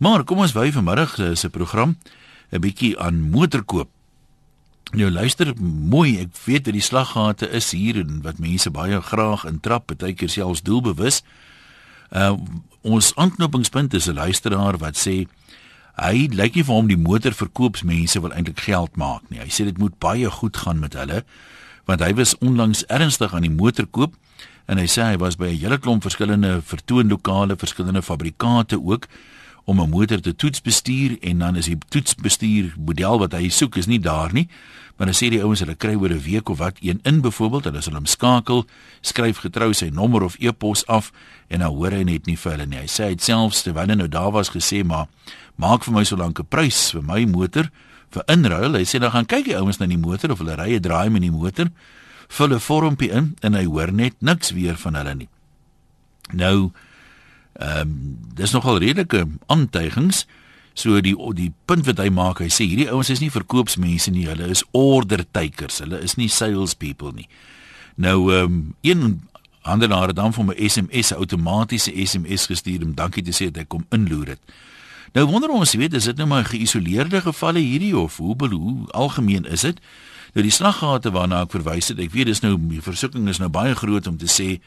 Maar kom ons wy vanmiddag eh, se program 'n bietjie aan motorkoop. Nou luister mooi, ek weet dat die slaggate is hier en wat mense baie graag intrap, baie keer selfs doelbewus. Uh ons aanknopingspunt is 'n luisteraar wat sê hy lyk nie vir hom die motorverkoopsmense wil eintlik geld maak nie. Hy sê dit moet baie goed gaan met hulle want hy was onlangs ernstig aan die motorkoop en hy sê hy was by 'n hele klomp verskillende vertoonlokale, verskillende fabrikante ook om 'n motor te toetsbestuur en dan is die toetsbestuur model wat hy soek is nie daar nie. Maar dan sê die ouens hulle kry oor 'n week of wat een in byvoorbeeld, hulle sal hom skakel, skryf getrou sy nommer of e-pos af en dan hoor hy net nie vir hulle nie. Hy sê hy selfs terwyl hy nou daar was gesê maar maak vir my so lank 'n prys vir my motor vir inruil. Hy sê dan gaan kyk die ouens na die motor of hulle ry 'n draai met die motor, vul 'n vormpie in en hy hoor net niks weer van hulle nie. Nou Ehm um, dis nogal redelike aantuigings. So die die punt wat hy maak, hy sê hierdie ouens is nie verkoopsmense nie, hulle is order takers. Hulle is nie sales people nie. Nou ehm um, een handelaar het dan vir my SMS outomatiese SMS gestuur om dankie te sê dat hy kom inloer het. Nou wonder ons, weet, is dit nou maar geïsoleerde gevalle hierdie of hoe hoe algemeen is dit? Nou die slaggate waarna ek verwys het, ek weet dis nou die versoeking is nou baie groot om te sê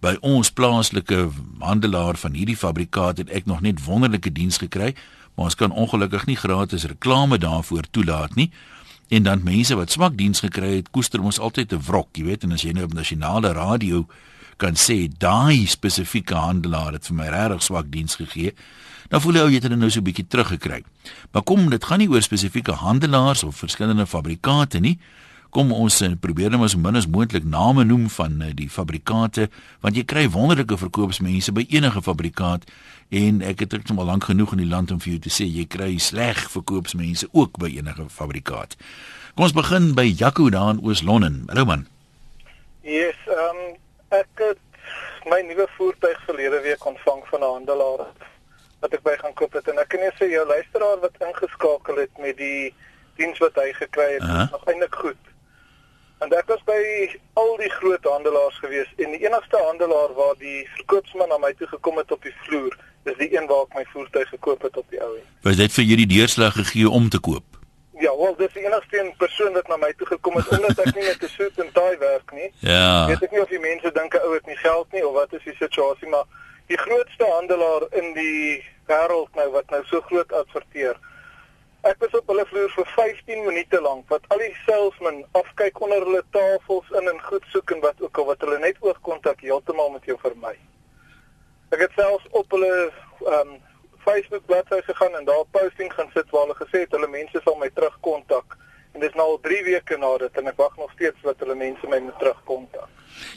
by ons plaaslike handelaar van hierdie fabrikaat het ek nog net wonderlike diens gekry, maar ons kan ongelukkig nie gratis reklame daarvoor toelaat nie. En dan mense wat swak diens gekry het, koester ons altyd 'n wrok, jy weet, en as jy nou op nasionale radio kan sê daai spesifieke handelaar het vir my regtig swak diens gegee, dan voel jy ou jy het dit nou so 'n bietjie teruggekry. Maar kom, dit gaan nie oor spesifieke handelaars of verskillende fabrikate nie kom ons uh, probeer net so min as moontlik name noem van uh, die fabrikante want jy kry wonderlike verkoopsmense by enige fabrikaat en ek het dit al lank genoeg in die land om vir jou te sê jy kry sleg verkoopsmense ook by enige fabrikaat. Kom ons begin by Jaco daar in Oos-London. Hallo man. Yes, ehm um, ek het my nuwe voertuig verlede week ontvang van 'n handelaar wat ek by gaan koop het en ek kan net sê jou luisteraar wat ingeskakel het met die diens wat hy gekry het, uh -huh. is nog eintlik goed. En ek was by al die groot handelaars gewees en die enigste handelaar waar die verkoopsman na my toe gekom het op die vloer, is die een waar ek my voertuig gekoop het op die ou end. Was dit vir julle die deurslag gegee om te koop? Ja, wel, dis die enigste een persoon wat na my toe gekom het omdat ek nie met 'n suit en tie werk nie. Ja. Weet ek nie of die mense dink 'n ou het nie geld nie of wat is die situasie, maar die grootste handelaar in die wêreld nou wat nou so groot adverteer Ek was op hulle vloer vir 15 minute lank wat al die salesmen afkyk onder hulle tafels in en goed soek en wat ook al wat hulle net oogkontak heeltemal met jou vermy. Ek het selfs op hulle ehm um, Facebook bladsy gegaan en daar posting gaan sit waar hulle gesê het hulle mense sal my terugkontak en dis nou al 3 weke na dit en ek wag nog steeds dat hulle mense my moet terugkontak.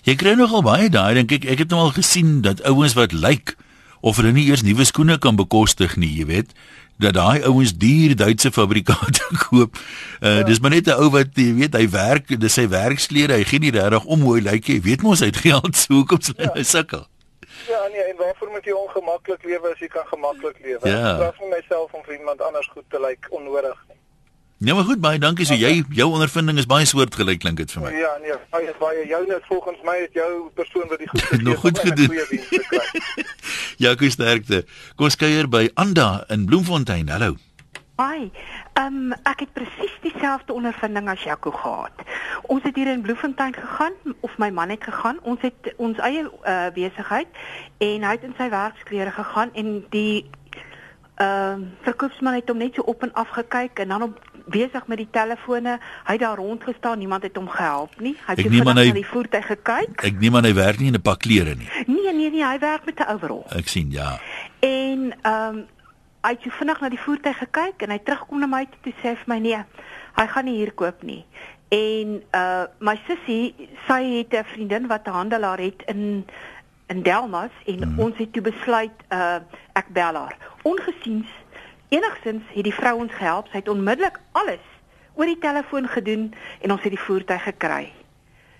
Jy kry nogal baie daai dink ek ek het nou al gesien dat ouens wat lyk of hulle nie eers nuwe skoene kan bekostig nie, jy weet dat daai ouens duur Duitse fabrikate koop. Uh ja. dis maar net 'n ou wat jy weet hy werk, dis sy werksklere, hy gee nie regtig om hoe hy lyk nie. Weet mos hy het geld so hoekom sy ja. nou sukkel. Ja, nee, en waarvoor moet jy ongemaklik lewe as jy kan gemaklik lewe? Ja. Ek vir myself om vir iemand anders goed te lyk onnodig Ja, maar goed, baie dankie. So jy jou ondervinding is baie soortgelyk klink dit vir my. Ja, nee, baie baie joune volgens my het jou persoon wat die goed gedoen het. Nog goed gedoen. ja, goeie sterkte. Kom ons kuier by Anda in Bloemfontein. Hallo. Hi. Ehm um, ek het presies dieselfde ondervinding as Jaco gehad. Ons het hier in Bloemfontein gegaan of my man het gegaan. Ons het ons eie uh, besigheid en hy het in sy werksklere gegaan en die ehm uh, verkoopsman het hom net so op en af gekyk en dan op besig met die telefone. Hy het daar rond gestaan, niemand het hom gehelp nie. Hy het net na die voertuig gekyk. Ek neem aan hy werk nie in 'n pak klere nie. Nee, nee, nee, hy werk met 'n overall. Ek sien, ja. En ehm um, hy het vinnig na die voertuig gekyk en hy terugkom na my toe sê vir my nee, hy gaan nie hier koop nie. En uh my sussie, sy het 'n vriendin wat 'n handelaar het in in Delmas en hmm. ons het toe besluit uh ek bel haar. Ongesiens Enigstens het die vrou ons gehelp. Sy het onmiddellik alles oor die telefoon gedoen en ons het die voertuig gekry.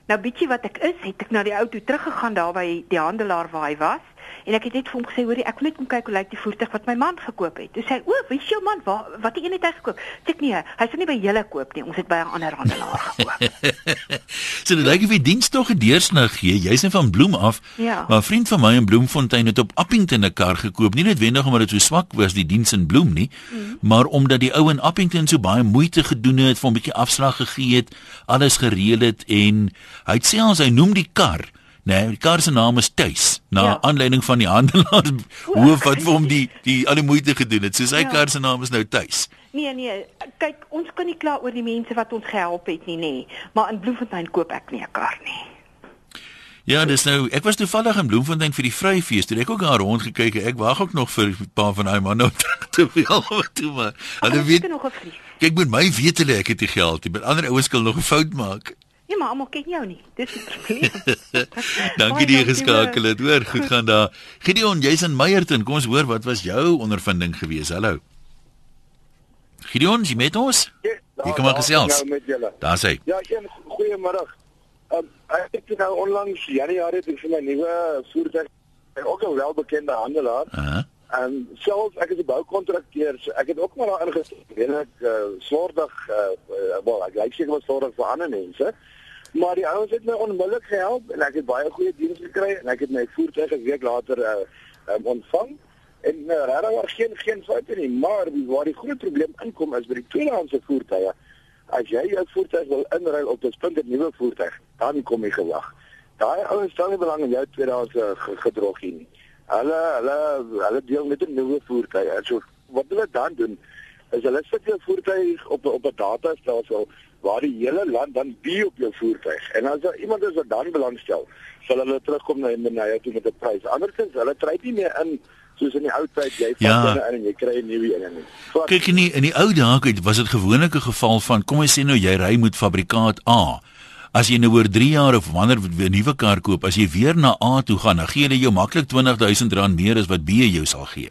Nou bietjie wat ek is, het ek na die auto teruggegaan daar by die handelaar waar hy was en ek het net vir hom gesê hoorie ek wil net kom kyk hoe lyk die voertuig wat my man gekoop het. Toe sê hy o, wie is jou man? Waar wat het een het hy gekoop? Sê ek nee, hy sê nie by julle koop nie. Ons het by 'n ander handelaar gekoop. so dit lyk of die diens tog 'n deursnig gee. Jy's net van Bloem af. Ja. Maar 'n vriend van my in Bloemfontein het op Appington 'n kar gekoop, nie noodwendig omdat dit so swak was die diens in Bloem nie, mm. maar omdat die ou in Appington so baie moeite gedoen het, vir 'n bietjie afslag gegee het, alles gereël het en hy het sê ons hy noem die kar Nee, die kar se naam is Tuis, na ja. aanleiding van die handelaar hoof wat vir hom die die al die moeite gedoen het. So sy ja. kar se naam is nou Tuis. Nee nee, kyk, ons kan nie kla oor die mense wat ons gehelp het nie, nê. Nee. Maar in Bloemfontein koop ek nie 'n kar nie. Ja, dis nou, ek was toevallig in Bloemfontein vir die vryfees. Toe ek ook daar rond gekyk, ek wag ook nog vir 'n paar van daai manne te veel toe maar. Hulle weet nog 'n vlieg. Kyk, moet my weet hulle ek het die geld. Die ander ouens kan nog 'n fout maak. Nee, maar almal ken jou nie. Dis die probleem. dankie die geskakel het. Hoor, goed gaan daar. Gideon, jy's in Meyerton. Kom ons hoor wat was jou ondervinding gewees? Hallo. Gideon, jy met ons? Ja, jy kom maar gesels. Daar sê. Ja, goeiemôre. Um, ek het nou onlangs Januarie het ek vir my nuwe voertuig ook 'n welbekende handelaar. Uh -huh. En selfs ek is 'n boukontrakteur, so ek het ook maar daar ingestap. Ek uh, sordig uh, uh, wel, ek lyk seker wat sordig vir ander mense. Maar die ouens het my onmiddellik gehelp en ek het baie goeie diens gekry en ek het my voertuig 'n week later uh, um, ontvang. En uh, regtig was geen geen foute nie, maar waar die groot probleem inkom is by die tweedehandse voertuie. As jy jou voertuig wil inruil op 'n splinter nuwe voertuig, dan kom jy gewag. Daai ouens stel nie belang in jou tweedehandse gedrog nie. Hulle hulle hulle deel met 'n nuwe voertuig. So wat hulle dan doen is hulle sit jou voertuig op op 'n datastelsel waar die hele land dan bi op jou voertuig. En as daar iemand is wat dan belangstel, sal hulle terugkom na en na jou toe met 'n prys. Andersins hulle tree nie meer in soos in die ou tyd jy vat ja. in en jy kry 'n nuwe een en so kyk nie in die ou dae was dit gewoonlik 'n geval van kom ons sê nou jy ry met fabrikaat A as jy nou oor 3 jaar of wanneer 'n nuwe kar koop as jy weer na A toe gaan dan gee hulle jou maklik R20000 meer as wat B jou sal gee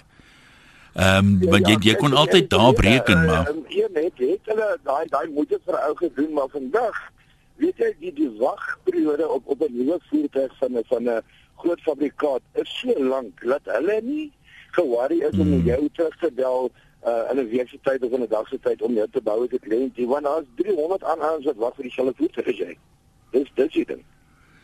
Ehm um, ja, want jy jy kon altyd daar bereken maar Ja net het hulle daai daai moeite vir ou gedoen maar vandag weet jy die die wagperiode op op 'n nuwe voertuig van 'n van 'n groot fabrikaat is so lank dat hulle nie geworry is om hmm. jou terug te bel uh, in 'n week se tyd of in 'n dag se tyd om jou te bou as 'n kliënt. Die want daar's 300 aanhouers wat wag vir dieselfde voertuig as jy. Dis dis dit.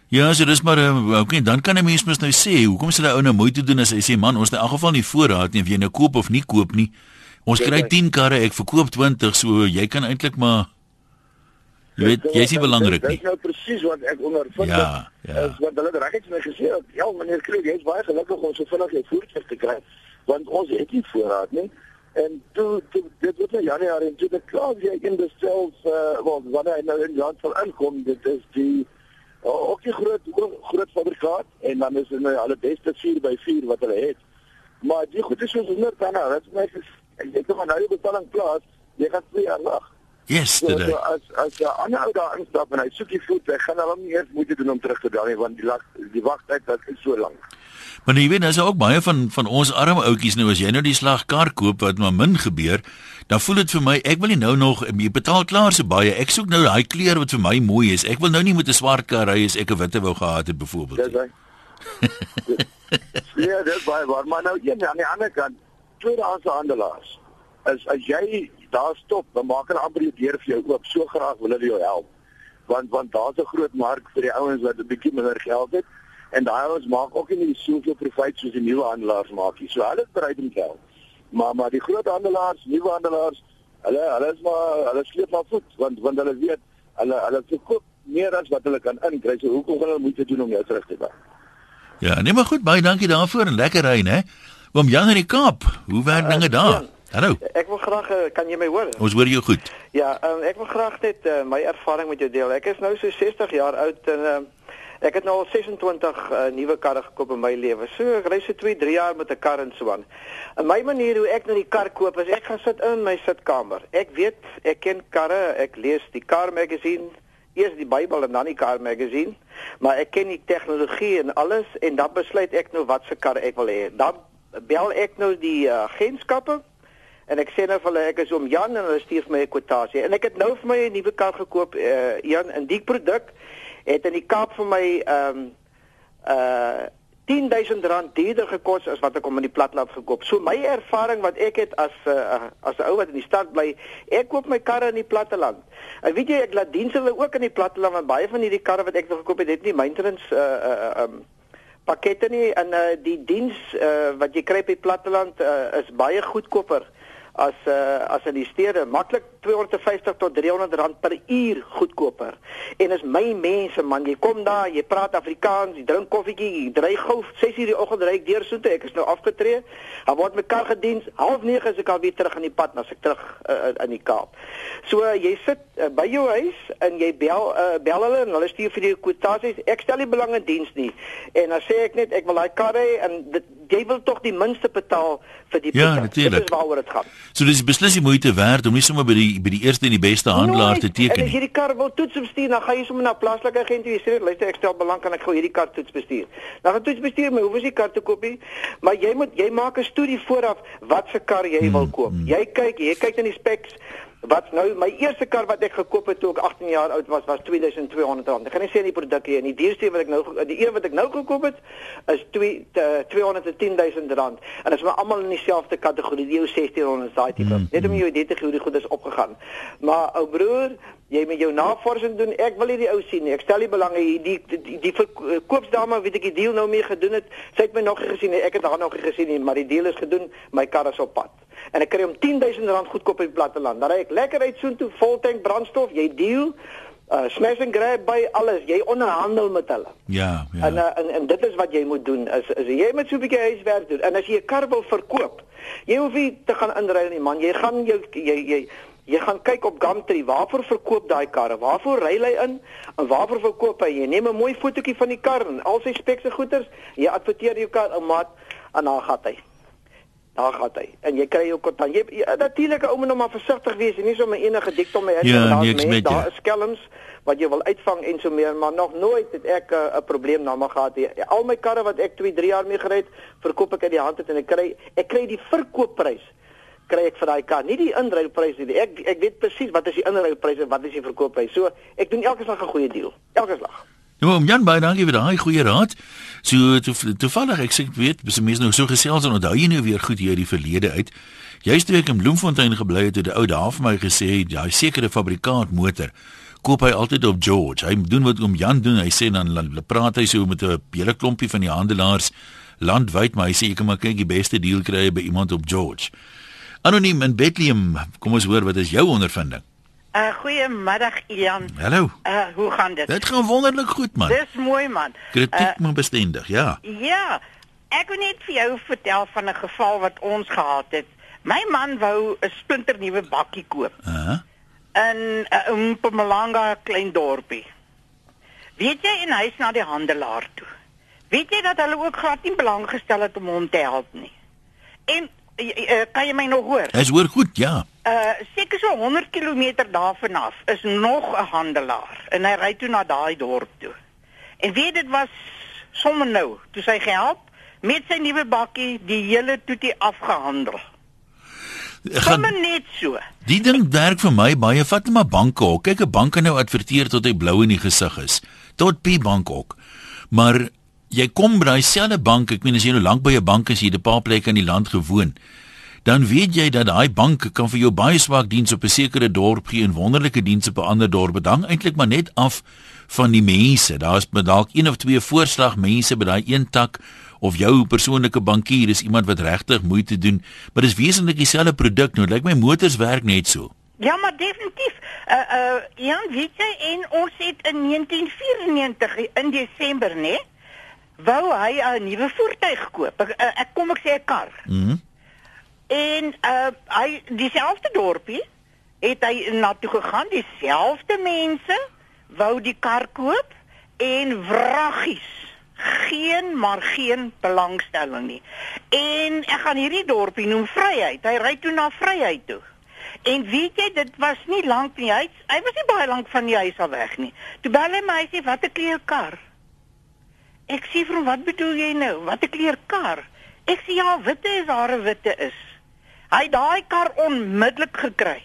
Ja, so dis maar uh, okay, dan kan 'n mens mos nou sê, hoekom sê daai ou nou moeite doen as hy sê man, ons het in elk geval nie voorraad nie of jy nou koop of nie koop nie. Ons kry 10 karre, ek verkoop 20, so jy kan eintlik maar Jy weet, jy is nie belangrik nie. Dit is nou presies wat ek ondervind. Ja, ja. Is wat hulle reg het my gesê, ja, meneer Kreeg, jy is baie gelukkig om so vinnig jou voertuig te kry, want ons het nie voorraad nie. En toe, toe dit was in Januarie en toe die klaar jy in die sales uh wel wanneer hy nou in Jan sal inkom, dit is die ook die groot groot fabrikaat en dan is dit nou alle beste 4 by 4 wat hulle het. Maar die goed is so onder dan, dit is my ek dink maar nou die betalling plaas, jy gaan 2 jaar wag. Yesterday. So, so as as 'n ander ou daar instap en hy soek die voet, hy gaan hom nie eers moeite doen om terug te draai want die lag die wagtyd dat is so lank. Maar nou, jy weet, daar's ook baie van van ons arme ouetjies nou as jy nou die slagkar koop wat maar min gebeur, dan voel dit vir my ek wil nie nou nog jy betaal klaar so baie. Ek soek nou daai kleur wat vir my mooi is. Ek wil nou nie met 'n swart kar ry as ek 'n witte wou gehad het byvoorbeeld. Dis hy. Ja, dis baie waar, maar nou een aan die ander kant, tweedehandse handelaars. As as jy daar stop, dan maak hulle amper die deur vir jou oop. So graag wil hulle jou help. Want want daar's 'n groot mark vir die ouens wat 'n bietjie minder geld het en daai ouens maak ook nie soveel profit soos die nuwe handelaars maak nie. So hulle is bereid om te help. Maar maar die groot handelaars, nuwe handelaars, hulle hulle is maar hulle sleep maar voet want want hulle weet hulle hulle verkoop meer as wat hulle kan inkry. So hoekom gaan hulle moeite doen om jou terug te bring? Ja, nee maar goed, baie dankie daarvoor en lekker ry, né? Oom Jan in die Kaap. Hoe werk uh, dinge daar? Ja. Hallo. Ek wil graag eh, kan jy my hoor? Ons hoor jou goed. Ja, um, ek wil graag net uh, my ervaring met jou deel. Ek is nou so 60 jaar oud en uh, ek het nou al 26 uh, nuwe karre gekoop in my lewe. So ek ry so 2, 3 jaar met 'n kar en so aan. En my manier hoe ek nou die kar koop is ek gaan sit in my sitkamer. Ek weet, ek ken karre, ek lees die car magazine eers die Bybel en dan die car magazine, maar ek ken die tegnologie en alles en dan besluit ek nou wat se kar ek wil hê. Dan bel ek nou die uh, agentskappe En ek sê nou vir hulle ek is om Jan en hulle stuur vir my 'n kwotasie. En ek het nou vir my 'n nuwe kar gekoop, uh, Jan, en die produk het in die Kaap vir my ehm um, uh 10000 rand duurder gekos as wat ek hom in die platland gekoop. So my ervaring wat ek het as uh, as 'n ou wat in die stad bly, ek koop my karre in die platteland. En weet jy ek laat diens hulle ook in die platteland want baie van hierdie karre wat ek nog gekoop het, het nie maintenance uh uh um pakkette nie en uh, die diens uh, wat jy kry op die platteland uh, is baie goedkoper as uh, as in die stede maklik 250 tot 300 rand per uur goedkoper. En is my mense man, jy kom daar, jy praat Afrikaans, jy drink koffietjie, jy dry gou 6:00 die oggend ry ek deur soete, ek is nou afgetree. Dan word my kar gediens, 09:30 is ek al weer terug in die pad, as ek terug uh, in die Kaap. So uh, jy sit uh, by jou huis en jy bel uh, bel hulle en hulle stuur vir jou kwotasies. Ek stel nie belang in diens nie. En dan sê ek net ek wil daai kar hê en dit, jy wil tog die minste betaal vir die Ja, natuurlik. Dit is waaroor dit gaan. So dis beslis die moeite werd om nie sommer by die by die eerste en die beste handelaar te En teken as jy nie. die kar wil toets bestuur, dan gaan jy sommer na 'n plaaslike agent toe. Jy sê, "Luister, ek stel belang kan ek gou hierdie kar toets bestuur." Dan gaan toets bestuur, maar hoef jy die kar te koop nie. Maar jy moet jy maak 'n studie vooraf wat se kar jy Hmm, wil koop. Jy kyk, jy kyk na die specs. Wat nou my eerste kar wat ek gekoop het toe ek 18 jaar oud was was R2200. Ek gaan nie sê die produk hier nie. Die duurste wat ek nou die een wat ek nou gekoop het is 2 210000 rand. En dit is maar almal in dieselfde kategorie, die ou 1600 daai tipe. Mm, Net om jou idee te gee hoe die goed is opgegaan. Maar ou broer, jy moet jou navorsing doen. Ek wil hierdie ou sien nie. Ek stel nie belang in die die die, die verkoopsdame weet ek die deal nou mee gedoen het. Sy het my nog gesien. Ek het haar nog gesien nie, maar die deal is gedoen. My kar is op pad. En ek kry hom 10000 rand goedkoop op die platteland. Dan ry ek lekker uit soontoe, vol tank brandstof, jy deal uh smash and grab by alles. Jy onderhandel met hulle. Ja, En, ja. uh, en en dit is wat jy moet doen. Is is jy moet so 'n bietjie huiswerk doen. En as jy 'n kar wil verkoop, jy hoef nie te gaan inruil nie man. Jy gaan jou jy jy jy gaan kyk op Gumtree, waarvoor verkoop daai karre? Waarvoor ry hy in? En waarvoor verkoop hy? Jy neem 'n mooi fotootjie van die kar en al sy speks en goeders. Jy adverteer jou kar, ou maat, en dan gaan hy. Daar gaan hy. En jy kry jou kontant. Jy, jy natuurlik ou moet nou maar versigtig wees, nie sommer enige dik om my in Ja, daar's niks mense, met daar is skelms wat jy wil uitvang en so meer, maar nog nooit het ek 'n uh, probleem na my gehad nie. Al my karre wat ek 2, 3 jaar mee gery het, verkoop ek uit die hand uit en ek kry ek kry die verkoopprys kry ek vir daai kar, nie die inruilprys nie. Ek ek weet presies wat is die inruilprys en wat is die verkoopprys. So, ek doen elke slag 'n goeie deal. Elke slag. Nou, om Jan baie dankie vir daai goeie raad. So to, toevallig ek sê ek weet, dis mense nou so gesels en onthou jy nou weer goed hier die verlede uit. Jy's toe ek in Bloemfontein gebly het, het 'n ou daar vir my gesê, daai sekere fabrikant motor koop hy altyd op George. Hy doen wat oom Jan doen. Hy sê dan dan praat hy so met 'n hele klompie van die handelaars landwyd, maar hy sê jy kan maar kyk die beste deal kry by iemand op George. Anoniem in Bethlehem, kom ons hoor wat is jou ondervinding? Uh goeiemiddag Ian. Hallo. Uh hoe gaan dit? Dit gaan wonderlik goed man. Dis mooi man. Kritiek maar bestendig, ja. Uh, ja. Ek wil net vir jou vertel van 'n geval wat ons gehad het. My man wou 'n splinternuwe bakkie koop Uh, in 'n Mpumalanga klein dorpie. Weet jy en hy's na die handelaar toe. Weet jy dat hulle ook glad nie belang gestel het om hom te help nie. En uh, kan jy my nog hoor? Hy's hoor goed, ja. Uh seker so 100 km daarvan af is nog 'n handelaar en hy ry toe na daai dorp toe. En weet dit was sommer nou, toe sy gehelp met sy nuwe bakkie die hele toetie afgehandel. Gaan net so. die ding werk vir my baie vat net maar banke hok. Kyk 'n bank kan nou adverteer tot hy blou in die gesig is. Tot P bank hok. Maar jy kom by daai selfde bank, ek meen as jy nou lank by 'n bank is, jy het 'n paar plekke in die land gewoon. Dan weet jy dat daai bank kan vir jou baie swak diens op 'n sekere dorp gee en wonderlike diens op 'n ander dorp. Dit hang eintlik maar net af van die mense. Daar's dalk een of twee voorslag mense by daai een tak of jou persoonlike bankier is iemand wat regtig moeite doen, maar dis wesentlik dieselfde produk nou. Lyk my motors werk net so. Ja, maar definitief. Uh uh Jan, weet jy en ons het in 1994 in Desember, né? Wou hy 'n nuwe voertuig koop. Ek, uh, ek kom ek sê 'n kar. Mhm. En uh hy dieselfde dorpie het hy na toe gegaan, dieselfde mense wou die kar koop en wraggies. Geen maar geen belangstelling nie. En ek gaan hierdie dorpie noem Vryheid. Hy ry toe na Vryheid toe. En weet jy, dit was nie lank nie. Hy hy was nie baie lank van die huis af weg nie. Toe bel hy my sê, "Wat 'n kleur kar?" Ek sê vir hom, "Wat bedoel jy nou? Wat 'n kleur kar?" Ek sê, "Ja, witte is haar witte is." Hy het daai kar onmiddellik gekry.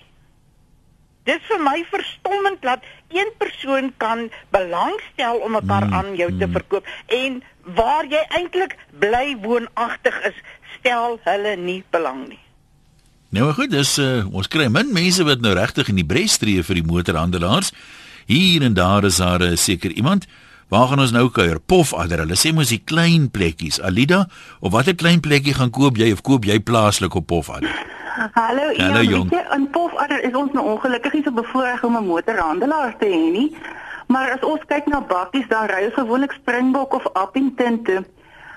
Dis vir my verstommend dat een persoon kan belangstel om 'n kar Mm, aan jou te mm. verkoop en waar jy eintlik bly woonagtig is, stel hulle nie belang nie. Nou goed, dis uh, ons kry min mense wat nou regtig in die bres tree vir die motorhandelaars. Hier en daar is daar uh, seker iemand. Waar gaan ons nou kuier? Pofadder. Hulle sê mos die klein plekkies. Alida, of watter klein plekkie gaan koop jy of koop jy plaaslik op Pofadder? Hallo, Hallo, Hallo jong. jong. In Pofadder is ons nou ongelukkig nie so bevoorreg om 'n motorhandelaar te hê nie. Maar as ons kyk na bakkies, dan ry ons gewoonlik Springbok of Appington toe.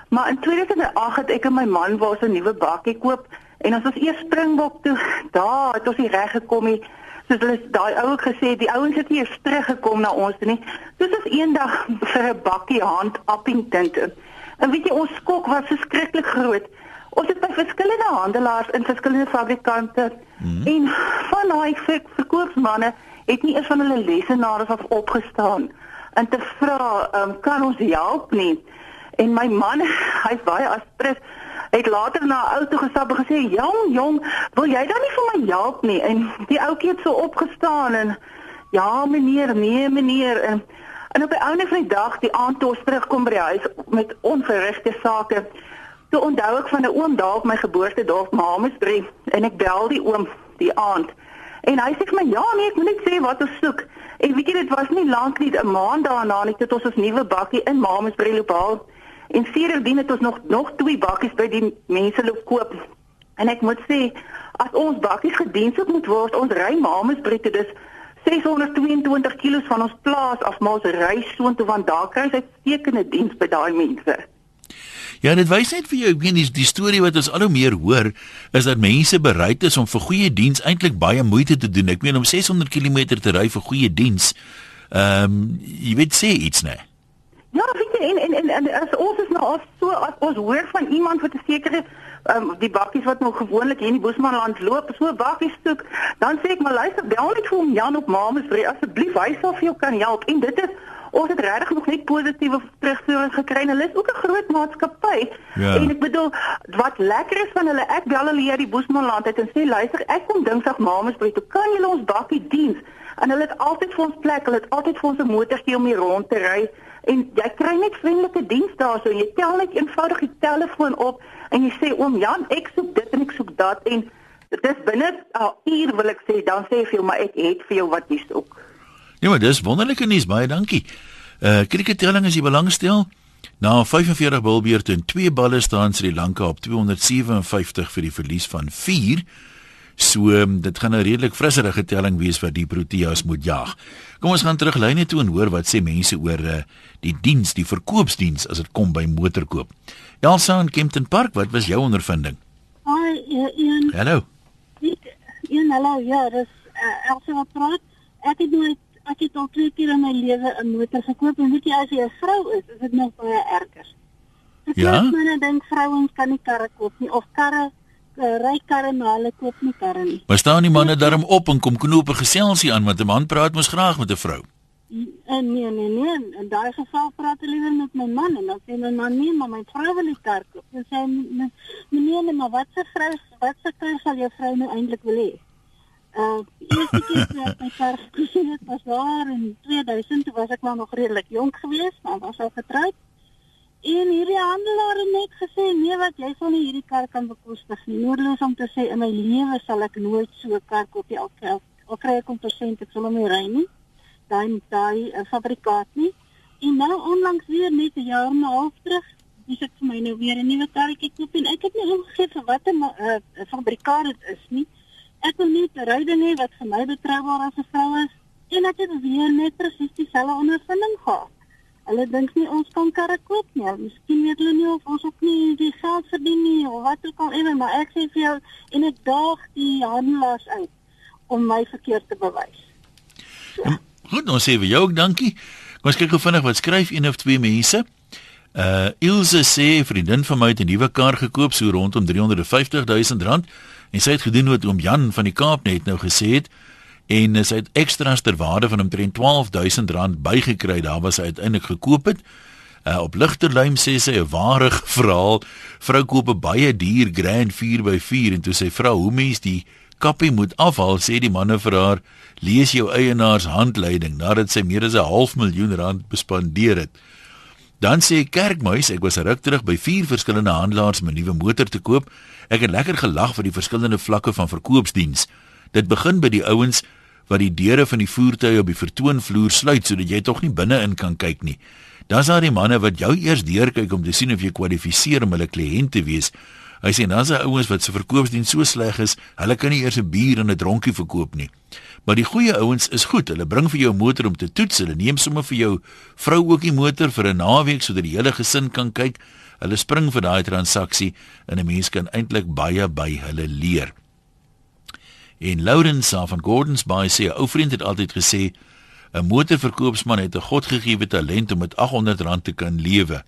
Maar in 2008 het ek en my man wou 'n nuwe bakkie koop en ons was eers Springbok toe. Daar het ons nie reg gekom nie. Soos hulle daai ou het gesê, die ouens het nie eens teruggekom na ons nie. Soos ons eendag vir 'n bakkie hand Appington toe. En weet jy, ons skok was verskriklik groot. Ons het by verskillende handelaars in verskillende fabrikante mm. en van daai ver verkoopsmanne het nie eens van hulle lesenaars af opgestaan en te vra, um, kan ons help nie? En my man, hy's baie aspres, het later na 'n ou toe gestap en gesê, "Jong, jong, wil jy dan nie vir my help nie?" En die ouetjie het so opgestaan en ja, meneer, nee, meneer en en op die einde van die dag, die aand toe ons terugkom by die huis met onverrigte sake, Toe onthou ek van 'n oom daar op my geboortedorp Mamesbury en ek bel die oom die aand. En hy sê vir my, "Ja, nee, ek moet net sê wat ons soek." En weet jy, dit was nie lank nie, 'n maand daarna net het ons ons nuwe bakkie in Mamesbury loop haal. En sedertdien het ons nog nog twee bakkies by die mense loop koop. En ek moet sê, as ons bakkies gedienstig moet word, ons ry Mamesbury toe dis 622 kg van ons plaas af, maar ons ry soontoe want daar kry jy uitstekende diens by daai mense. Ja, dit wys net vir jou, ek meen die, die storie wat ons al hoe meer hoor, is dat mense bereid is om vir goeie diens eintlik baie moeite te doen. Ek meen om 600 km te ry vir goeie diens. Ehm, um, jy weet sê iets, né? Ja, weet jy en en en, en as ons is nou af so as ons hoor van iemand wat 'n sekere um, die bakkies wat nou gewoonlik hier in die Bosmanland loop, so 'n bakkie soek, dan sê ek maar luister, bel net vir hom Jan op Mamesbury asseblief, hy sal vir jou kan help. En dit is ons het regtig nog net positiewe terugvoering gekry. en Hulle is ook 'n groot maatskappy. Ja. En ek bedoel wat lekker is van hulle, ek bel hulle hier die Bosmanland uit en sê luister, ek kom Dinsdag Mamesbury toe. Kan julle ons bakkie diens? En hulle het altyd vir ons plek, hulle het altyd vir ons 'n motortjie om hier rond te ry en jy kry net vriendelike diens daarso. Jy tel net eenvoudig die telefoon op en jy sê oom Jan, ek soek dit en ek soek dat en dit is binne 'n uur wil ek sê, dan sê vir jou maar ek het vir jou wat jy soek. Ja, maar dis wonderlike nuus, baie dankie. Uh kriketelling as jy belangstel. Na 45 bilbeurte en 2 balle staan Sri Lanka op 257 vir die verlies van 4. So um, dit gaan 'n redelik frisserige telling wees wat die Proteas moet jag. Kom ons gaan terug lyne toe en hoor wat sê mense oor uh, die diens, die verkoopsdiens as dit kom by motorkoop. Elsa in Kempton Park, wat was jou ondervinding? Hi, een Hallo. een hallo, ja, dis uh, Elsie wat praat. Ek het nooit ek het al twee keer in my lewe 'n motor gekoop en weet jy as jy 'n vrou is, is dit nog baie erger. Ek Ja? Mense dink vrouens kan nie karre koop nie of karre uh, ry karre maar hulle koop nie karre nie. Maar staan die manne daarom op en kom knoop 'n geselsie aan want 'n man praat mos graag met 'n vrou. En nee, nee, nee, in- daai geval praat ek liewer met my man en dan sê my man nee, maar my vrou wil die kar koop. Dan sê "Nee, meneer, nee, maar wat se vrou wat se kar sal jou vrou nou eintlik wil hê? Uh, eerste keer toe ek my kar gesien het, was daar in 2000, toe was ek maar nog redelik jonk geweest, maar was al getroud. En hierdie handelaar het net gesê, nee wat, jy sal nie hierdie kar kan bekostig nie. Noodloos om te sê in my lewe sal ek nooit so 'n kar koop nie. Al, al, al kry ek 'n persent, ek sal hom nie ry nie daai daai uh, fabrikaat nie. En nou onlangs weer net 'n jaar en 'n half terug, dis ek vir my nou weer 'n nuwe karretjie koop en ek het nie omgegee vir watter uh, fabrikaat dit is nie. Ek wil net 'n ryding hê wat vir my betroubaar as 'n vrou is en ek het weer net presies dieselfde ondervinding gehad. Hulle dink nie ons kan karre koop nie. Miskien weet hulle nie of ons ook nie die geld verdien nie of wat ook al ewe, maar ek sê vir jou en ek daag die handelaars uit om my verkeerd te bewys. Goed, ons sê vir jou ook dankie. Kom ons kyk gou vinnig wat skryf een of twee mense. Uh Ilse sê vriendin van my het 'n nuwe kar gekoop so rondom 350 000 rand en sy het gedoen wat oom Jan van die Kaap net nou gesê het en sy het extras ter waarde van omtrent 12000 rand bygekry daar was sy uiteindelik gekoop het. Uh, op ligterlym sê sy 'n ware verhaal. Vrou koop 'n baie duur Grand 4x4 en toe sy vra hoe mens die kappie moet afhaal, sê die manne vir haar, lees jou eienaars handleiding nadat sy meer as 'n half miljoen rand bespandeer het. Dan sê Kerkmuis, ek was ruk terug by vier verskillende handelaars om 'n nuwe motor te koop. Ek het lekker gelag vir die verskillende vlakke van verkoopsdiens. Dit begin by die ouens wat die deure van die voertuie op die vertoonvloer sluit sodat jy tog nie binne-in kan kyk nie. Dan is daar die manne wat jou eers deurkyk om te sien of jy kwalifiseer om hulle kliënt te wees. Hy sê dan is daar ouens wat se verkoopsdiens so sleg is, hulle kan nie eers 'n bier en 'n dronkie verkoop nie. Maar die goeie ouens is goed. Hulle bring vir jou motor om te toets. Hulle neem sommer vir jou vrou ook die motor vir 'n naweek sodat die hele gesin kan kyk. Hulle spring vir daai transaksie en 'n mens kan eintlik baie by hulle leer. En Lawrence van Gordons Bay sê 'n ou vriend het altyd gesê 'n motorverkoopsman het 'n godgegewe talent om met R800 te kan lewe.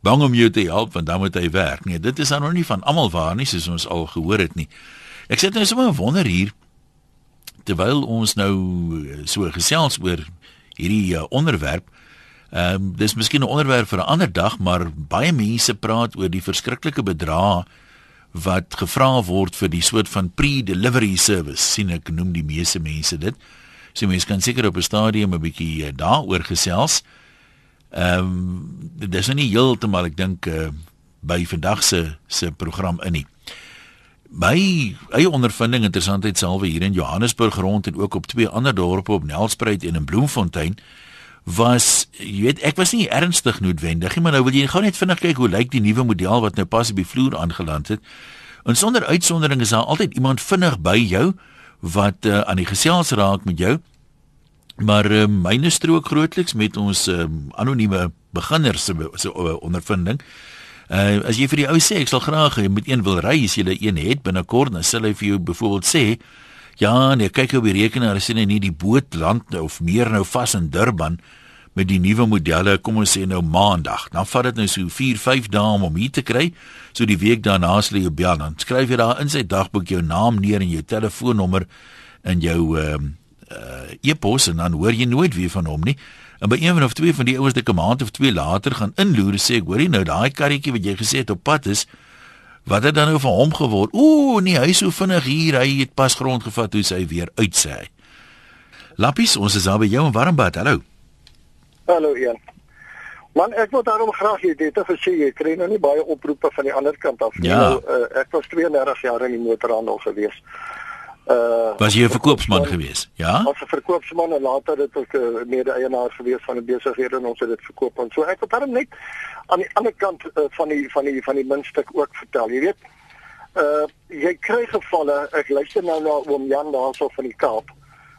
Bang om jou te help want dan moet hy werk. Nee, dit is dan nog nie van almal waar nie soos ons al gehoor het nie. Ek sit nou sommer wonder hier terwyl ons nou eh, so gesels oor hierdie uh, onderwerp. Ehm um, dis miskien 'n onderwerp vir 'n ander dag, maar baie mense praat oor die verskriklike bedrag wat gevra word vir die soort van pre-delivery service. sien ek noem die meeste mense dit. So mense kan seker op 'n stadium 'n bietjie uh, daaroor gesels. Ehm um, dis nou nie heeltemal ek dink uh, by vandag se se program in nie. My eie ondervinding interessantheid salwe hier in Johannesburg rond en ook op twee ander dorpe op Nelspruit en in Bloemfontein was jy weet ek was nie ernstig noodwendig nie maar nou wil jy gou net vinnig kyk hoe lyk die nuwe model wat nou pas op die vloer aangeland het. En sonder uitsondering is daar altyd iemand vinnig by jou wat uh, aan die gesels raak met jou. Maar uh, myne strook grootliks met ons uh, anonieme beginners se so, uh, ondervinding. Uh, as jy vir die ou sê ek sal graag jy moet een wil ry as jy een het binnekort dan sal hy vir jou byvoorbeeld sê ja nee kyk op die rekenaar sien hy nie die boot land nou of meer nou vas in Durban met die nuwe modelle kom ons sê nou maandag. Dan vat dit nou so 4 5 dae om hom hier te kry. So die week daarna sal jy bel. Dan skryf jy daar in sy dagboek jou naam neer en jou telefoonnommer en jou ehm uh, uh, e-pos en dan hoor jy nooit weer van hom nie. En by een of twee van die ouens wat 'n maand of twee later gaan inloer sê ek hoorie nou daai karretjie wat jy gesê het op pad is wat het dan nou van hom geword? Ooh nee, hy is so vinnig hier, hy het pas grond gevat hoe sy weer uit sê. Lappies, ons is daar by jou in Warmbad. Hallo. Hallo Ian. Man, ek wil daarom graag hê dit te sê jy kry nou nie baie oproepe van die ander kant af nie. Ja. Nou, uh, ek was 32 jaar in die motorhandel gewees. Uh Was jy 'n verkoopsman gewees? Ja. As 'n verkoopsman en later het ek 'n uh, mede-eienaar gewees van 'n besigheid en ons het dit verkoop en so ek wil dan net aan die ander kant uh, van die van die van die muntstuk ook vertel. Jy weet, uh jy kry gevalle, ek luister nou na oom Jan daarso van die Kaap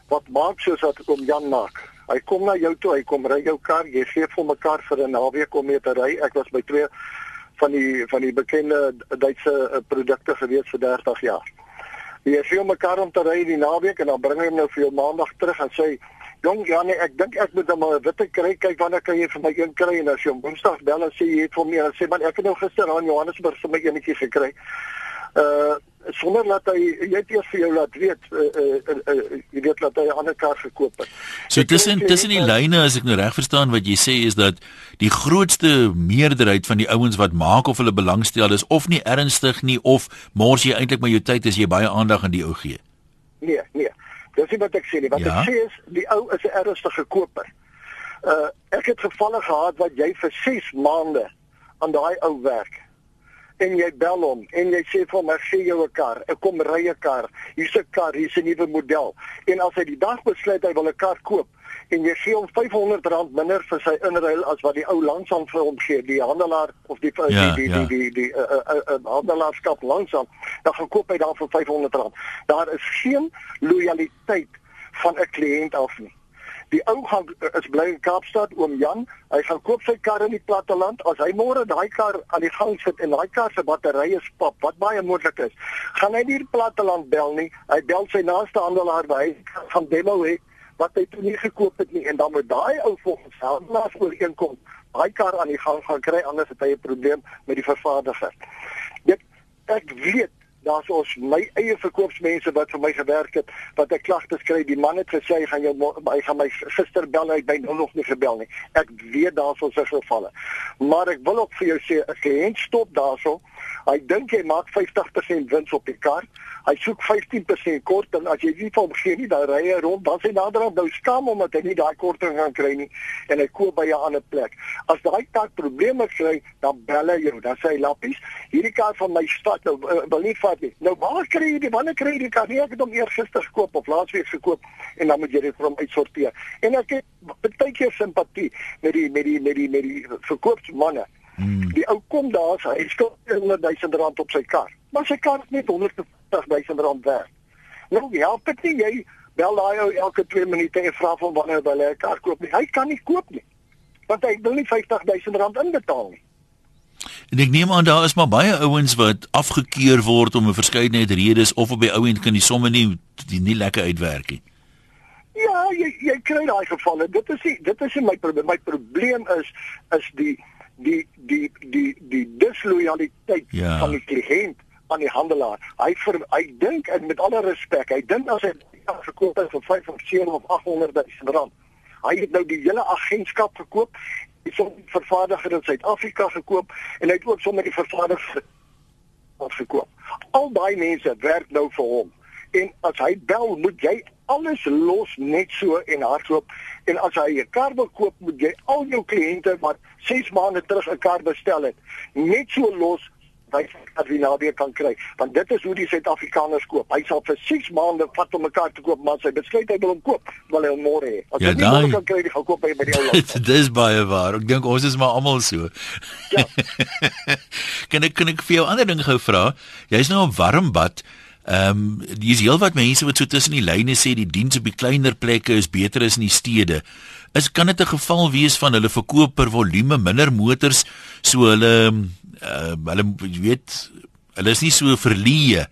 wat maak soos wat oom Jan maak. Hy kom na jou toe, hy kom ry jou kar, jy gee vir mekaar vir 'n naweek om mee te ry. Ek was by twee van die van die bekende Duitse produkte gewees vir 30 jaar. Jy sê om mekaar om te ry die naweek en dan bring hy nou vir jou maandag terug en sê Jong ja nee ek dink ek moet hom 'n witte kry kyk wanneer kan jy vir my een kry en as jy hom Woensdag bel en sê jy het vir my en sê man ek het nou gister aan Johannesburg vir my eenetjie gekry. Uh sonder dat hy jy het eers vir jou laat weet uh, uh, uh, uh, jy weet dat hy 'n ander kar gekoop het. So tussen tussen die lyne as ek nou reg verstaan wat jy sê is dat die grootste meerderheid van die ouens wat maak of hulle belangstel is of nie ernstig nie of mors jy eintlik maar jou tyd as jy baie aandag aan die ou gee. Nee, nee. Dis nie wat ek sê nie. Wat ja? ek sê is die ou is 'n ernstige koper. Uh ek het gevalle gehad wat jy vir 6 maande aan daai ou werk en jy bel hom en jy sê vir hom ek gee jou 'n kar, ek kom ry 'n kar. Hier's 'n kar, hier's 'n nuwe model. En as hy die dag besluit hy wil 'n kar koop en jy gee hom R500 minder vir sy inruil as wat die ou langsaan vir hom gee, die handelaar of die ja, die, ja. die die die die uh, uh, uh, handelaarskap langsaan, dan gaan koop hy daar vir R500. Daar is geen lojaliteit van 'n kliënt af nie. Die ou gaan is bly in Kaapstad, oom Jan. Hy gaan koop sy kar in die platteland. As hy môre daai kar aan die gang sit en daai kar se batterye spap, wat baie moontlik is, gaan hy nie die platteland bel nie. Hy bel sy naaste handelaar by van demo hê wat hy toe nie gekoop het nie en dan moet daai ou volgens handelaars ooreenkom daai kar aan die gang gaan kry anders het hy 'n probleem met die vervaardiger. Dit ek weet daar's ons my eie verkoopsmense wat vir my gewerk het wat ek klagtes kry. Die man het gesê hy gaan jou hy gaan my gister bel hy my nou nog nie gebel nie. Ek weet daar's ons gevalle maar ek wil ook vir jou sê 'n kliënt stop daarso. Hy dink hy maak 50% wins op die kar Hy soek 15% kort en as jy nie van gee nie, dan ry hy rond, dan sê naderhand nou skaam omdat hy nie daai korting gaan kry nie en hy koop by 'n ander plek. As daai kar probleme kry, dan bel hy jou, dan sê hy lappies, hierdie kar van my stad nou uh, wil nie vat nie. Nou waar kry jy die wanneer kry jy die kar? Nee, ek het hom eers gister gekoop of laasweek gekoop en dan moet jy dit vir hom uitsorteer. En ek het baie keer simpatie met die met die met die met die verkoopsmanne. Hmm. Die ou kom daar, hy skuld 100 000 rand op sy kar. Maar sy kar is net 150 000 rand werd. Nou ja, dit nie jy bel daai ou elke 2 minute en vra van wanneer hy 'n kar koop nie. Hy kan nie koop nie. Want hy wil nie 50 000 rand inbetaal nie. En ek neem aan daar is maar baie ouens wat afgekeur word om 'n verskeidenheid redes of op die ou end kan die somme nie die nie lekker uitwerk nie. Ja, jy jy kry daai gevalle. Dit is die, dit is my probleem. My probleem is is die die die die die dislojaliteit ja. van die kliënt aan die handelaar. Hy ver, hy dink en met alle respek, hy dink as hy verkoop het vir 5 of 7 of 800 000 rand. Hy het nou die hele agentskap gekoop. Het 'n vervaardiger in Suid-Afrika gekoop en hy het ook sommer die vervaardiger gekoop. Al daai mense werk nou vir hom. En as hy bel, moet jy alles los net so en hardloop en as hy 'n kar wil koop moet jy al jou kliënte wat 6 maande terug 'n kar bestel het net so los wie nou weer kan kry want dit is hoe die Suid-Afrikaners koop. Hy sal vir 6 maande vat om 'n kar te koop maar sy besluit hy wil hom koop wil hy hom môre hê. As ja, hy nie kan kry die gekoop by die ou land dis baie waar. Ek dink ons is maar almal so. Ja. Kan ek kan ek vir jou ander ding gou vra? Jy's nou 'n warm bad. Ehm um, dis heelwat mense wat so tussen die lyne sê die diens op die kleiner plekke is beter as in die stede. Is kan dit 'n geval wees van hulle verkoop per volume minder motors so hulle uh, hulle weet hulle is nie so verleë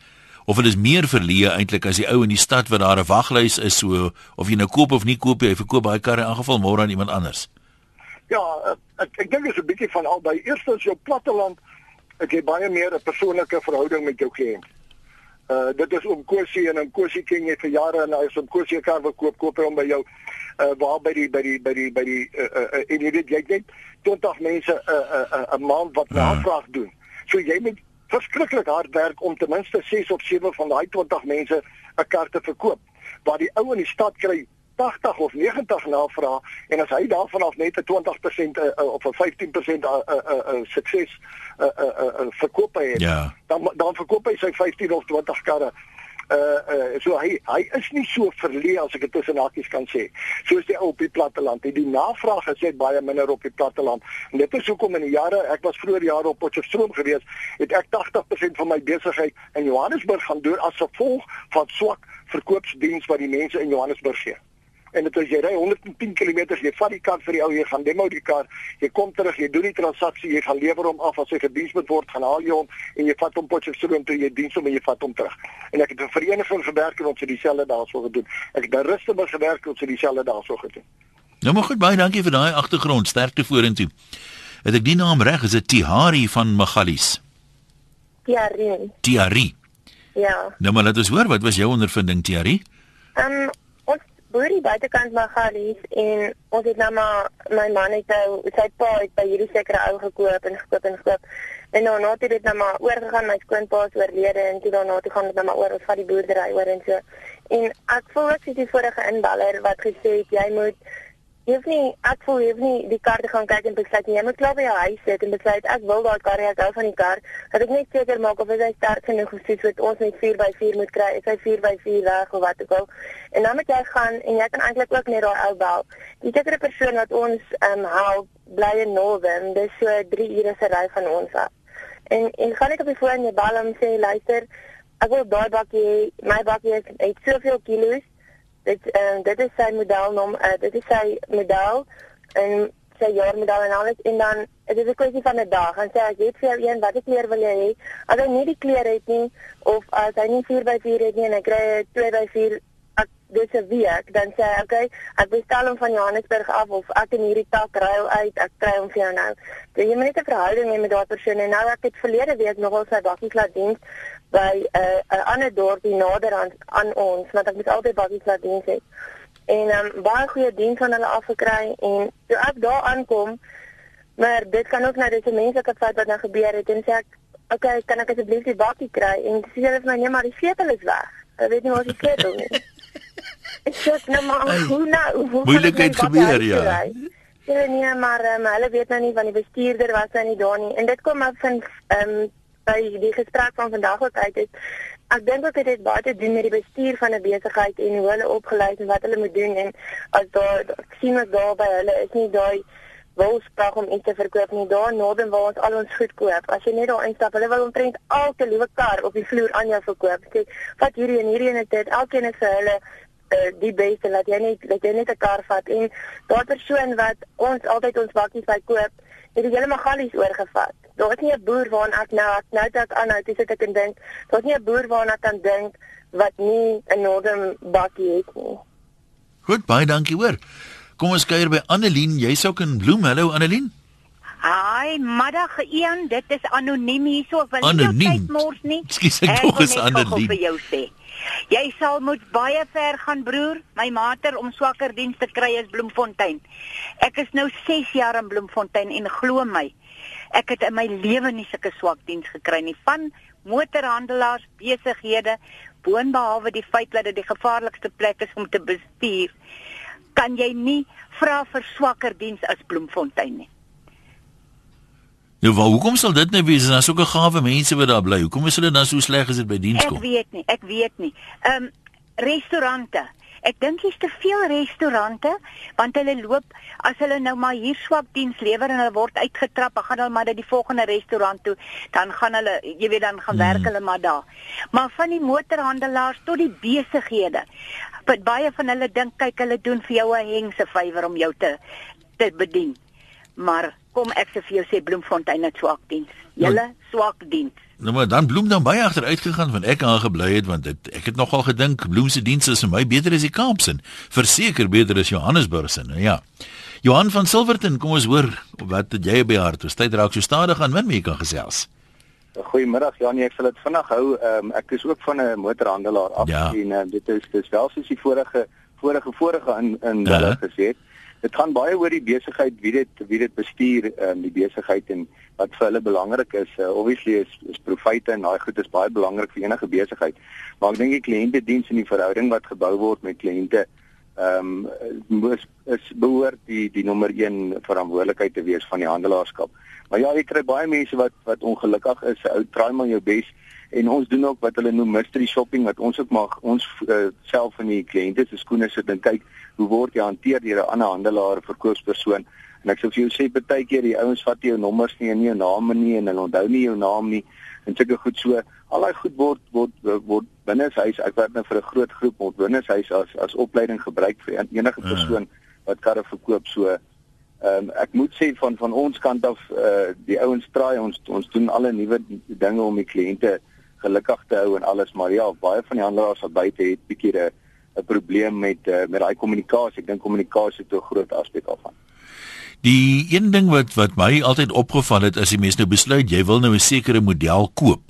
of hulle is meer verleë eintlik as die ou in die stad waar daar 'n waglys is so of jy nou koop of nie koop jy verkoop baie karre in geval môre aan iemand anders. Ja, ek ek dink dit is 'n bietjie van albei. Eerstens jou platteland ek het baie meer 'n persoonlike verhouding met jou kliënt. Uh dit is om Kosie en om Kosie ken jy vir jare en hy is om Kosie kar verkoop koop hom by jou uh waar by die by die by die by die uh, uh, uh en jy weet jy net 20 mense 'n uh, 'n uh, 'n uh, maand wat ja. navraag doen. So jy moet verskriklik hard werk om ten minste 6 of 7 van daai 20 mense 'n kar te verkoop. Waar die ou in die stad kry 80 of 90 navraag en as hy daarvan af net 'n 20% uh, of 'n 15% uh, uh, uh, sukses uh, uh, uh, uh, verkoop het, ja. dan dan verkoop hy sy 15 of 20 karre. Uh uh so hy hy is nie so verleë as ek dit tussen hakies kan sê. Soos die ou op die platteland. Die navraag is net baie minder op die platteland. En dit is hoekom in die jare, ek was vroeër jare op Potchefstroom gewees, het ek 80% van my besigheid in Johannesburg gaan doen as gevolg van swak verkoopsdiens wat die mense in Johannesburg gee en dit as jy ry 110 km jy vat die kar vir die ou jy gaan demo die kar jy kom terug jy doen die transaksie jy gaan lewer hom af as hy gediens moet word gaan haal jy hom en jy vat hom Potchefstroom toe jy diens hom en jy vat hom terug. En ek het 'n vereniging gewerk en ons het dieselfde daarso gedoen. Ek het by Rustenburg gewerk en ons het dieselfde daarso gedoen. Nou maar goed baie dankie vir daai agtergrond. Sterkte vorentoe. Het ek die naam reg? Is dit Tihari van Magalies? Tihari Tihari ja. Nou maar laat ons hoor wat was jou ondervinding Tihari um, boer die buitekant Magalies en ons het nou maar my man het nou sy pa het by hierdie sekere ou gekoop en gekoop en gekoop. En nou nou het dit nou maar oorgegaan my skoonpa is oorlede en toe daarna toe gaan dit nou maar oor ons vat die boerdery oor en so. En ek voel ek is die vorige inballer wat gesê het jy moet Jy hoef nie ek voel jy nie die kar te gaan kyk en besluit jy moet klaar by jou huis sit en besluit ek wil daai kar hê ek hou van die kar. Dat ek net seker maak of hy sterk genoeg is sodat ons net 4x4 moet kry is hy 4x4 reg of wat ook al. En dan moet jy gaan en jy kan eintlik ook net daai ou bel. Die sekere persoon wat ons um, help bly in Northern. Dis so 3 ure se ry van ons af. En en gaan ek op die foon jy bel hom sê luister ek wil daai bakkie my bakkie het soveel kilos dit uh, dit is sy modelnom uh, dit is sy model en sy jaarmodel en alles. En dan dit is 'n kwessie van 'n dag. En sê jy het vir jou een watter kleur wil jy hê as hy nie die kleur het nie of as hy nie 4x4 het nie en hy kry 'n 2x4 dis 'n week dan sê hy okay ek bestel hom van Johannesburg af of ek in hierdie tak ruil uit ek kry hom vir jou nou. So jy moet net 'n verhouding hê met daardie persoon. En nou ek het verlede week nogal sy bakkies laat diens by 'n uh, 'n ander dorpie nader aan aan ons want ek moet altyd bakkies laat diens hê. En um, baie goeie diens van hulle afgekry en toe ek daar aankom maar dit kan ook nou dis 'n menslike feit wat nou gebeur het en sê ek "Oké, kan ek asseblief die bakkie kry?" En sê hulle vir my, "Nee, maar die sleutel is weg." Ek weet nie waar die sleutel is. Ek sê, "Nou maar, Ai, hoe nou? Hoe moeilikheid gebeur, ja. Ja, nee, maar um, hulle weet nou nie van die bestuurder was nou nie daar nie. En dit kom af van ehm um, by die gesprek van vandag wat uit is. Ek dink ook dit het baie te doen met die bestuur van 'n besigheid en hoe hulle opgelei is en wat hulle moet doen en as daar ek sien ons daar by hulle is nie daai wilsprag om iets te verkoop nie. Daar naby waar ons al ons goed koop. As jy net daar instap, hulle wil omtrent elke liewe kar op die vloer aan jou verkoop. Sê, vat hierdie en hierdie en dit. Elkeen is vir hulle uh, die beste laat jy net laat jy net 'n kar vat en daardie persoon wat ons altyd ons bakkies by koop, het die hele magalies oorgevat. Daar is nie 'n boer waarna ek nou ek nou dat aanhou dis ek en dink, daar's nie 'n boer waarna ek kan dink wat nie 'n Northern bakkie het nie. Goed, baie dankie hoor. Kom ons kuier by Annelien. Jy's ook in Bloem. Hallo Annelien. Haai, middag Ian, dit is anoniem hierso. Ek wil Anoniem? nie jou tyd mors nie. Ekskuus, ek wil dog is net gou-gou Annelien. vir jou sê. Jy sal moet baie ver gaan broer. My mater om swakker diens te kry is Bloemfontein. Ek is nou 6 jaar in Bloemfontein en glo my, ek het in my lewe nie sulke swak diens gekry nie van motorhandelaars, besighede, boonbehalwe die feit dat dit die gevaarlikste plek is om te bestuur. Kan jy nie vra vir swakker diens as Bloemfontein nie? Nou, waar, hoekom sal dit nou wees? Daar's ook 'n gawe mense wat daar bly. Hoekom is hulle dan so sleg as dit by diens Ek kom? weet nie, ek weet nie. Ehm um, restaurante. Ek dink jy's te veel restaurante want hulle loop as hulle nou maar hier swak diens lewer en hulle word uitgetrap, dan gaan hulle maar na die volgende restaurant toe, dan gaan hulle, jy weet dan gaan werk hulle maar daar. Maar van die motorhandelaars tot die besighede. Wat baie van hulle dink kyk hulle doen vir jou 'n hengse vywer om jou te te bedien. Maar kom ek sê vir jou sê Bloemfontein het swak diens. Julle swak diens. Nou maar dan Bloem dan baie agteruit gegaan van ek aan gebly het want dit, ek het nogal gedink Bloem se dienste is vir my beter as die Kaapse. Verseker beter as Johannesburg se. Nou ja. Johan van Silverton, kom ons hoor wat het jy by hart? Ons tyd raak so stadig aan min meer kan gesels. Goeiemiddag Janie, ek sal dit vinnig hou. Um, ek is ook van 'n motorhandelaar af Ja. en uh, dit is dis wel soos die vorige vorige vorige in in Ja. hulle gesê het. Dit gaan baie oor die besigheid, wie dit wie dit bestuur, um, die besigheid en wat vir hulle belangrik is. Uh, obviously is is profite en daai goed is baie belangrik vir enige besigheid. Maar ek dink die kliëntediens en die verhouding wat gebou word met kliënte ehm um, is, is behoort die die nommer 1 verantwoordelikheid te wees van die handelaarskap. Maar ja, jy kry baie mense wat wat ongelukkig is. Ou try maar jou bes en ons doen ook wat hulle noem mystery shopping wat ons ook mag ons uh, self in die kliënte se skoene sit en kyk hoe word jy hanteer deur 'n ander handelaar of verkoopspersoon. En ek sou vir jou sê baie keer die ouens vat jou nommers nie en nie jou name nie en hulle onthou nie jou naam nie en sulke goed so. Al daai goed word word word binne huis. Ek werk nou vir 'n groot groep word binne huis as as opleiding gebruik vir enige persoon wat karre verkoop so. Ehm um, ek moet sê van van ons kant af uh die ouens traai ons ons doen alle nuwe dinge om die kliënte gelukkig te hou en alles maar ja baie van die handelaars wat buite het bietjie 'n 'n probleem met uh, met daai kommunikasie. Ek dink kommunikasie is 'n groot aspek daarvan. Die een ding wat wat my altyd opgeval het as jy mens nou besluit jy wil nou 'n sekere model koop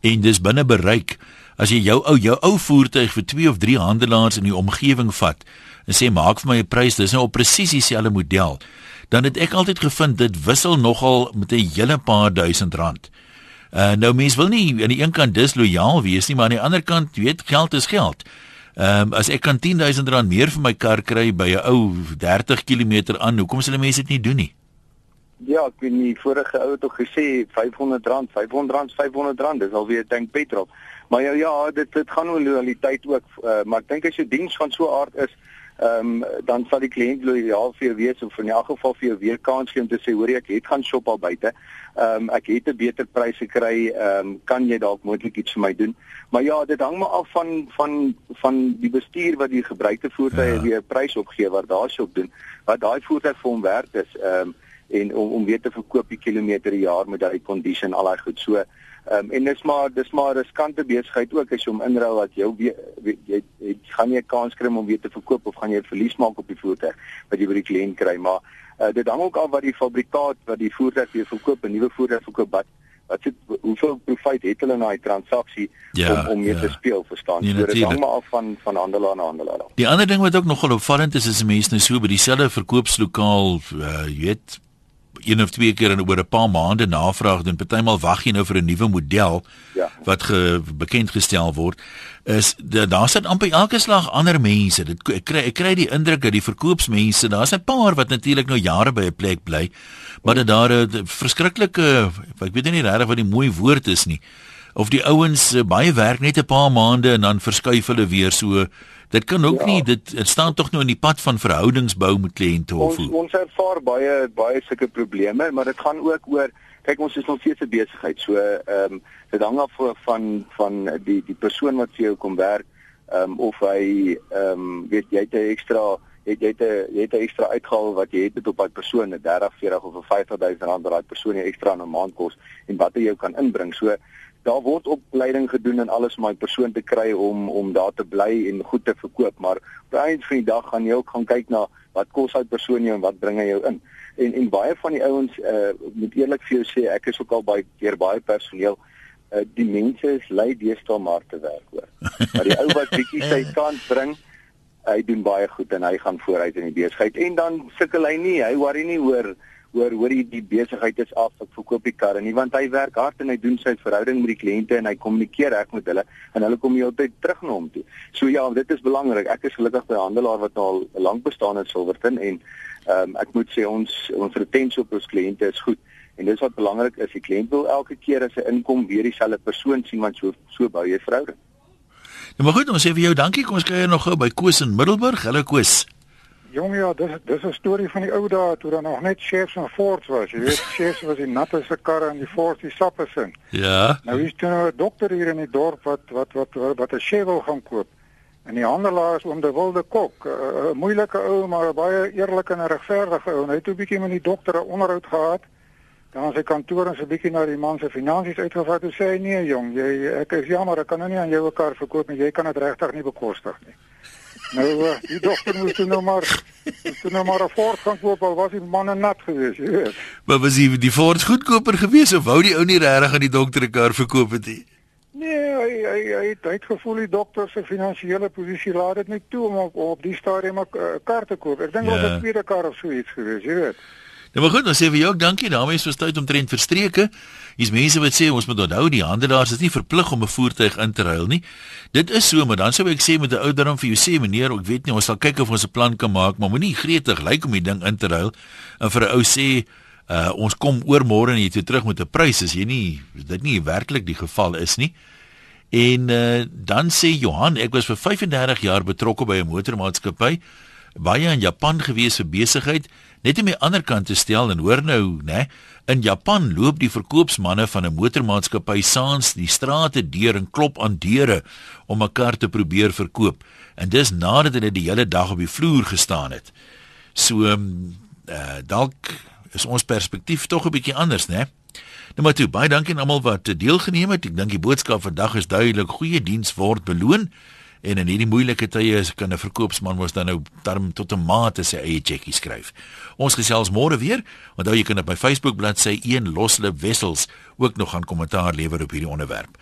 en dis binne bereik as jy jou ou jou ou voertuig vir 2 of 3 handelaars in die omgewing vat en sê maak vir my 'n prys dis nou op presies dieselfde model dan het ek altyd gevind dit wissel nogal met 'n hele paar duisend rand. Uh nou mense wil nie aan die een kant dislojaal wees nie maar aan die ander kant weet geld is geld. Ehm um, as ek kan 10000 rand meer vir my kar kry by 'n ou 30 km aan, hoekom sal mense dit nie doen nie? Ja, ek weet nie vorige ou het tog gesê R500, R500, R500, dis alweer tank petrol. Maar ja, ja, dit dit gaan oor loyaliteit ook, uh, maar ek dink as jou diens van so 'n aard is, ehm um, dan sal die kliënt loyaal vir jou wees of in elk geval vir jou weer kans gee om te sê hoor ek het gaan shop al buite. Ehm um, ek het 'n beter prys gekry, ehm um, kan jy dalk moontlik iets vir my doen? Maar ja, dit hang maar af van van van die bestuur wat die gebruikte voertuie ja. weer 'n prys opgee wat daar shop doen, wat daai voertuig vir hom werd is. Ehm um, en om om weer te verkoop die kilometer per jaar met daai condition al daai goed. So ehm um, en dis maar dis maar 'n riskante besigheid ook as jy hom inrou dat jou weer jy, jy gaan nie 'n kans kry om weer te verkoop of gaan jy 'n verlies maak op die voertuig wat jy by die kliënt kry. Maar uh, dit hang ook af wat die fabrikaat wat die voertuig weer verkoop, 'n nuwe voertuig verkoop wat wat sit hoeveel profit het hulle na die transaksie Ja, om om mee ja. te speel, verstaan? Nee, so dit hang maar af van van handelaar na handelaar. Die ander ding wat ook nogal opvallend is is 'n mens nou so by dieselfde verkoopslokaal, uh, jy weet een of twee keer en oor 'n paar maande navraag doen. Partymal wag jy nou vir 'n nuwe model ja. wat ge, bekend gestel word. Is daar sit amper elke slag ander mense. Dit ek kry ek kry die indruk dat die verkoopsmense, daar's 'n paar wat natuurlik nou jare by 'n plek bly, maar dat daar 'n verskriklike ek weet nie regtig wat die mooi woord is nie. Of die ouens uh, baie werk net 'n paar maande en dan verskuif hulle weer so Dit kan ook ja. nie dit dit staan tog nou in die pad van verhoudingsbou met kliënte of ons, ons ervaar baie baie sulke probleme, maar dit gaan ook oor kyk ons is nog steeds 'n besigheid. So ehm um, dit hang af van van die die persoon wat vir jou kom werk, ehm um, of hy ehm um, weet jy het 'n ekstra het jy het 'n jy het 'n ekstra uitgawe wat jy het op daai persoon, 'n 30, 40 of 'n 50000 rand wat daai persoon jy ekstra in 'n maand kos en wat jy kan inbring. So daar word opleiding gedoen en alles om my persoon te kry om om daar te bly en goed te verkoop, maar op die einde van die dag gaan jy ook gaan kyk na wat kos hy persoon jou en wat bring hy jou in. En en baie van die ouens uh moet eerlik vir jou sê, ek is ook al baie deur baie personeel uh die mense is lui deesdae maar te werk hoor. Maar die ou wat bietjie sy kant bring, hy doen baie goed en hy gaan vooruit in die besigheid en dan sukkel hy nie, hy worry nie oor hoor hoor die, die besigheid is af ek verkoop die karre nie want hy werk hard en hy doen sy verhouding met die kliënte en hy kommunikeer reg met hulle en hulle kom heeltyd terug na hom toe. So ja, dit is belangrik. Ek is gelukkig by 'n handelaar wat al lank bestaan in Silverton en ehm um, ek moet sê ons ons retensie op ons kliënte is goed. En dis wat belangrik is, die kliënt wil elke keer as hy inkom weer dieselfde persoon sien want so so bou jy verhouding. Nou maar goed, ons sê vir jou dankie. Kom ons kyk nog gou by Koos in Middelburg. Hallo Koos. Jong ja, dis dis 'n storie van die ou dae toe daar nog net chefs en forts was. Jy weet, chefs was die natteste karre en die forts die sappe sin. Ja. Nou is daar nou 'n dokter hier in die dorp wat wat wat wat 'n chevel gaan koop. En die handelaars om de wilde kok, 'n moeilike ou maar 'n baie eerlike en regverdige ou. Hy het 'n bietjie met die dokter 'n onderhoud gehad. Dan as hy kantoor en so 'n bietjie na die man se finansies uitgevat en sê nee jong, jy ek is jammer, ek kan nou nie aan jou 'n kar verkoop nie. Jy kan dit regtig nie bekostig nie. Nou, uh, die dokter moest toen nog maar, toen nog maar een Ford gaan kopen, al was die man nat geweest, je weet. Maar was die, die Ford goedkoper geweest, of wou die ou nie rarig aan die dokter een kar verkoop het nie? Nee, hy, hy, hy, het, hy het gevoel die dokter sy financiële positie laat het nie toe om op, op die stadium een kar te koop. Ek denk ja. wel een tweede kar of zoiets geweest, je weet. Nou maar goed, dan sê vir jou ook dankie. daarmee is verstout omtrent verstreke. Hier's mense wat sê ons moet onthou die handelaars is nie verplig om 'n voertuig in te ruil nie. Dit is so, maar dan sou ek sê met 'n ouderdom vir jou sê meneer, ek weet nie, ons sal kyk of ons 'n plan kan maak, maar moenie gretig lyk om die ding in te ruil en vir 'n ou sê uh, ons kom oor môre en jy toe terug met 'n prys as jy nie dit nie werklik die geval is nie. En uh, dan sê Johan, ek was vir 35 jaar betrokke by 'n motormaatskappy baie in Japan gewees vir besigheid net om die ander kant te stel en hoor nou nê in Japan loop die verkoopsmanne van 'n motormaatskappy saans die strate deur en klop aan deure om 'n kar te probeer verkoop en dis nadat hulle die hele dag op die vloer gestaan het so uh, dalk is ons perspektief tog 'n bietjie anders nê Nou maar toe, baie dankie aan almal wat deelgeneem het. Ek dink die boodskap vandag is duidelik: goeie diens word beloon. En in hierdie moeilike tye is kan 'n verkoopsman mos dan nou term tot 'n mate sy eie checkie skryf. Ons gesels môre weer. Onthou jy kan op my Facebook bladsy een loslip wessels ook nog gaan kommentaar lewer op hierdie onderwerp.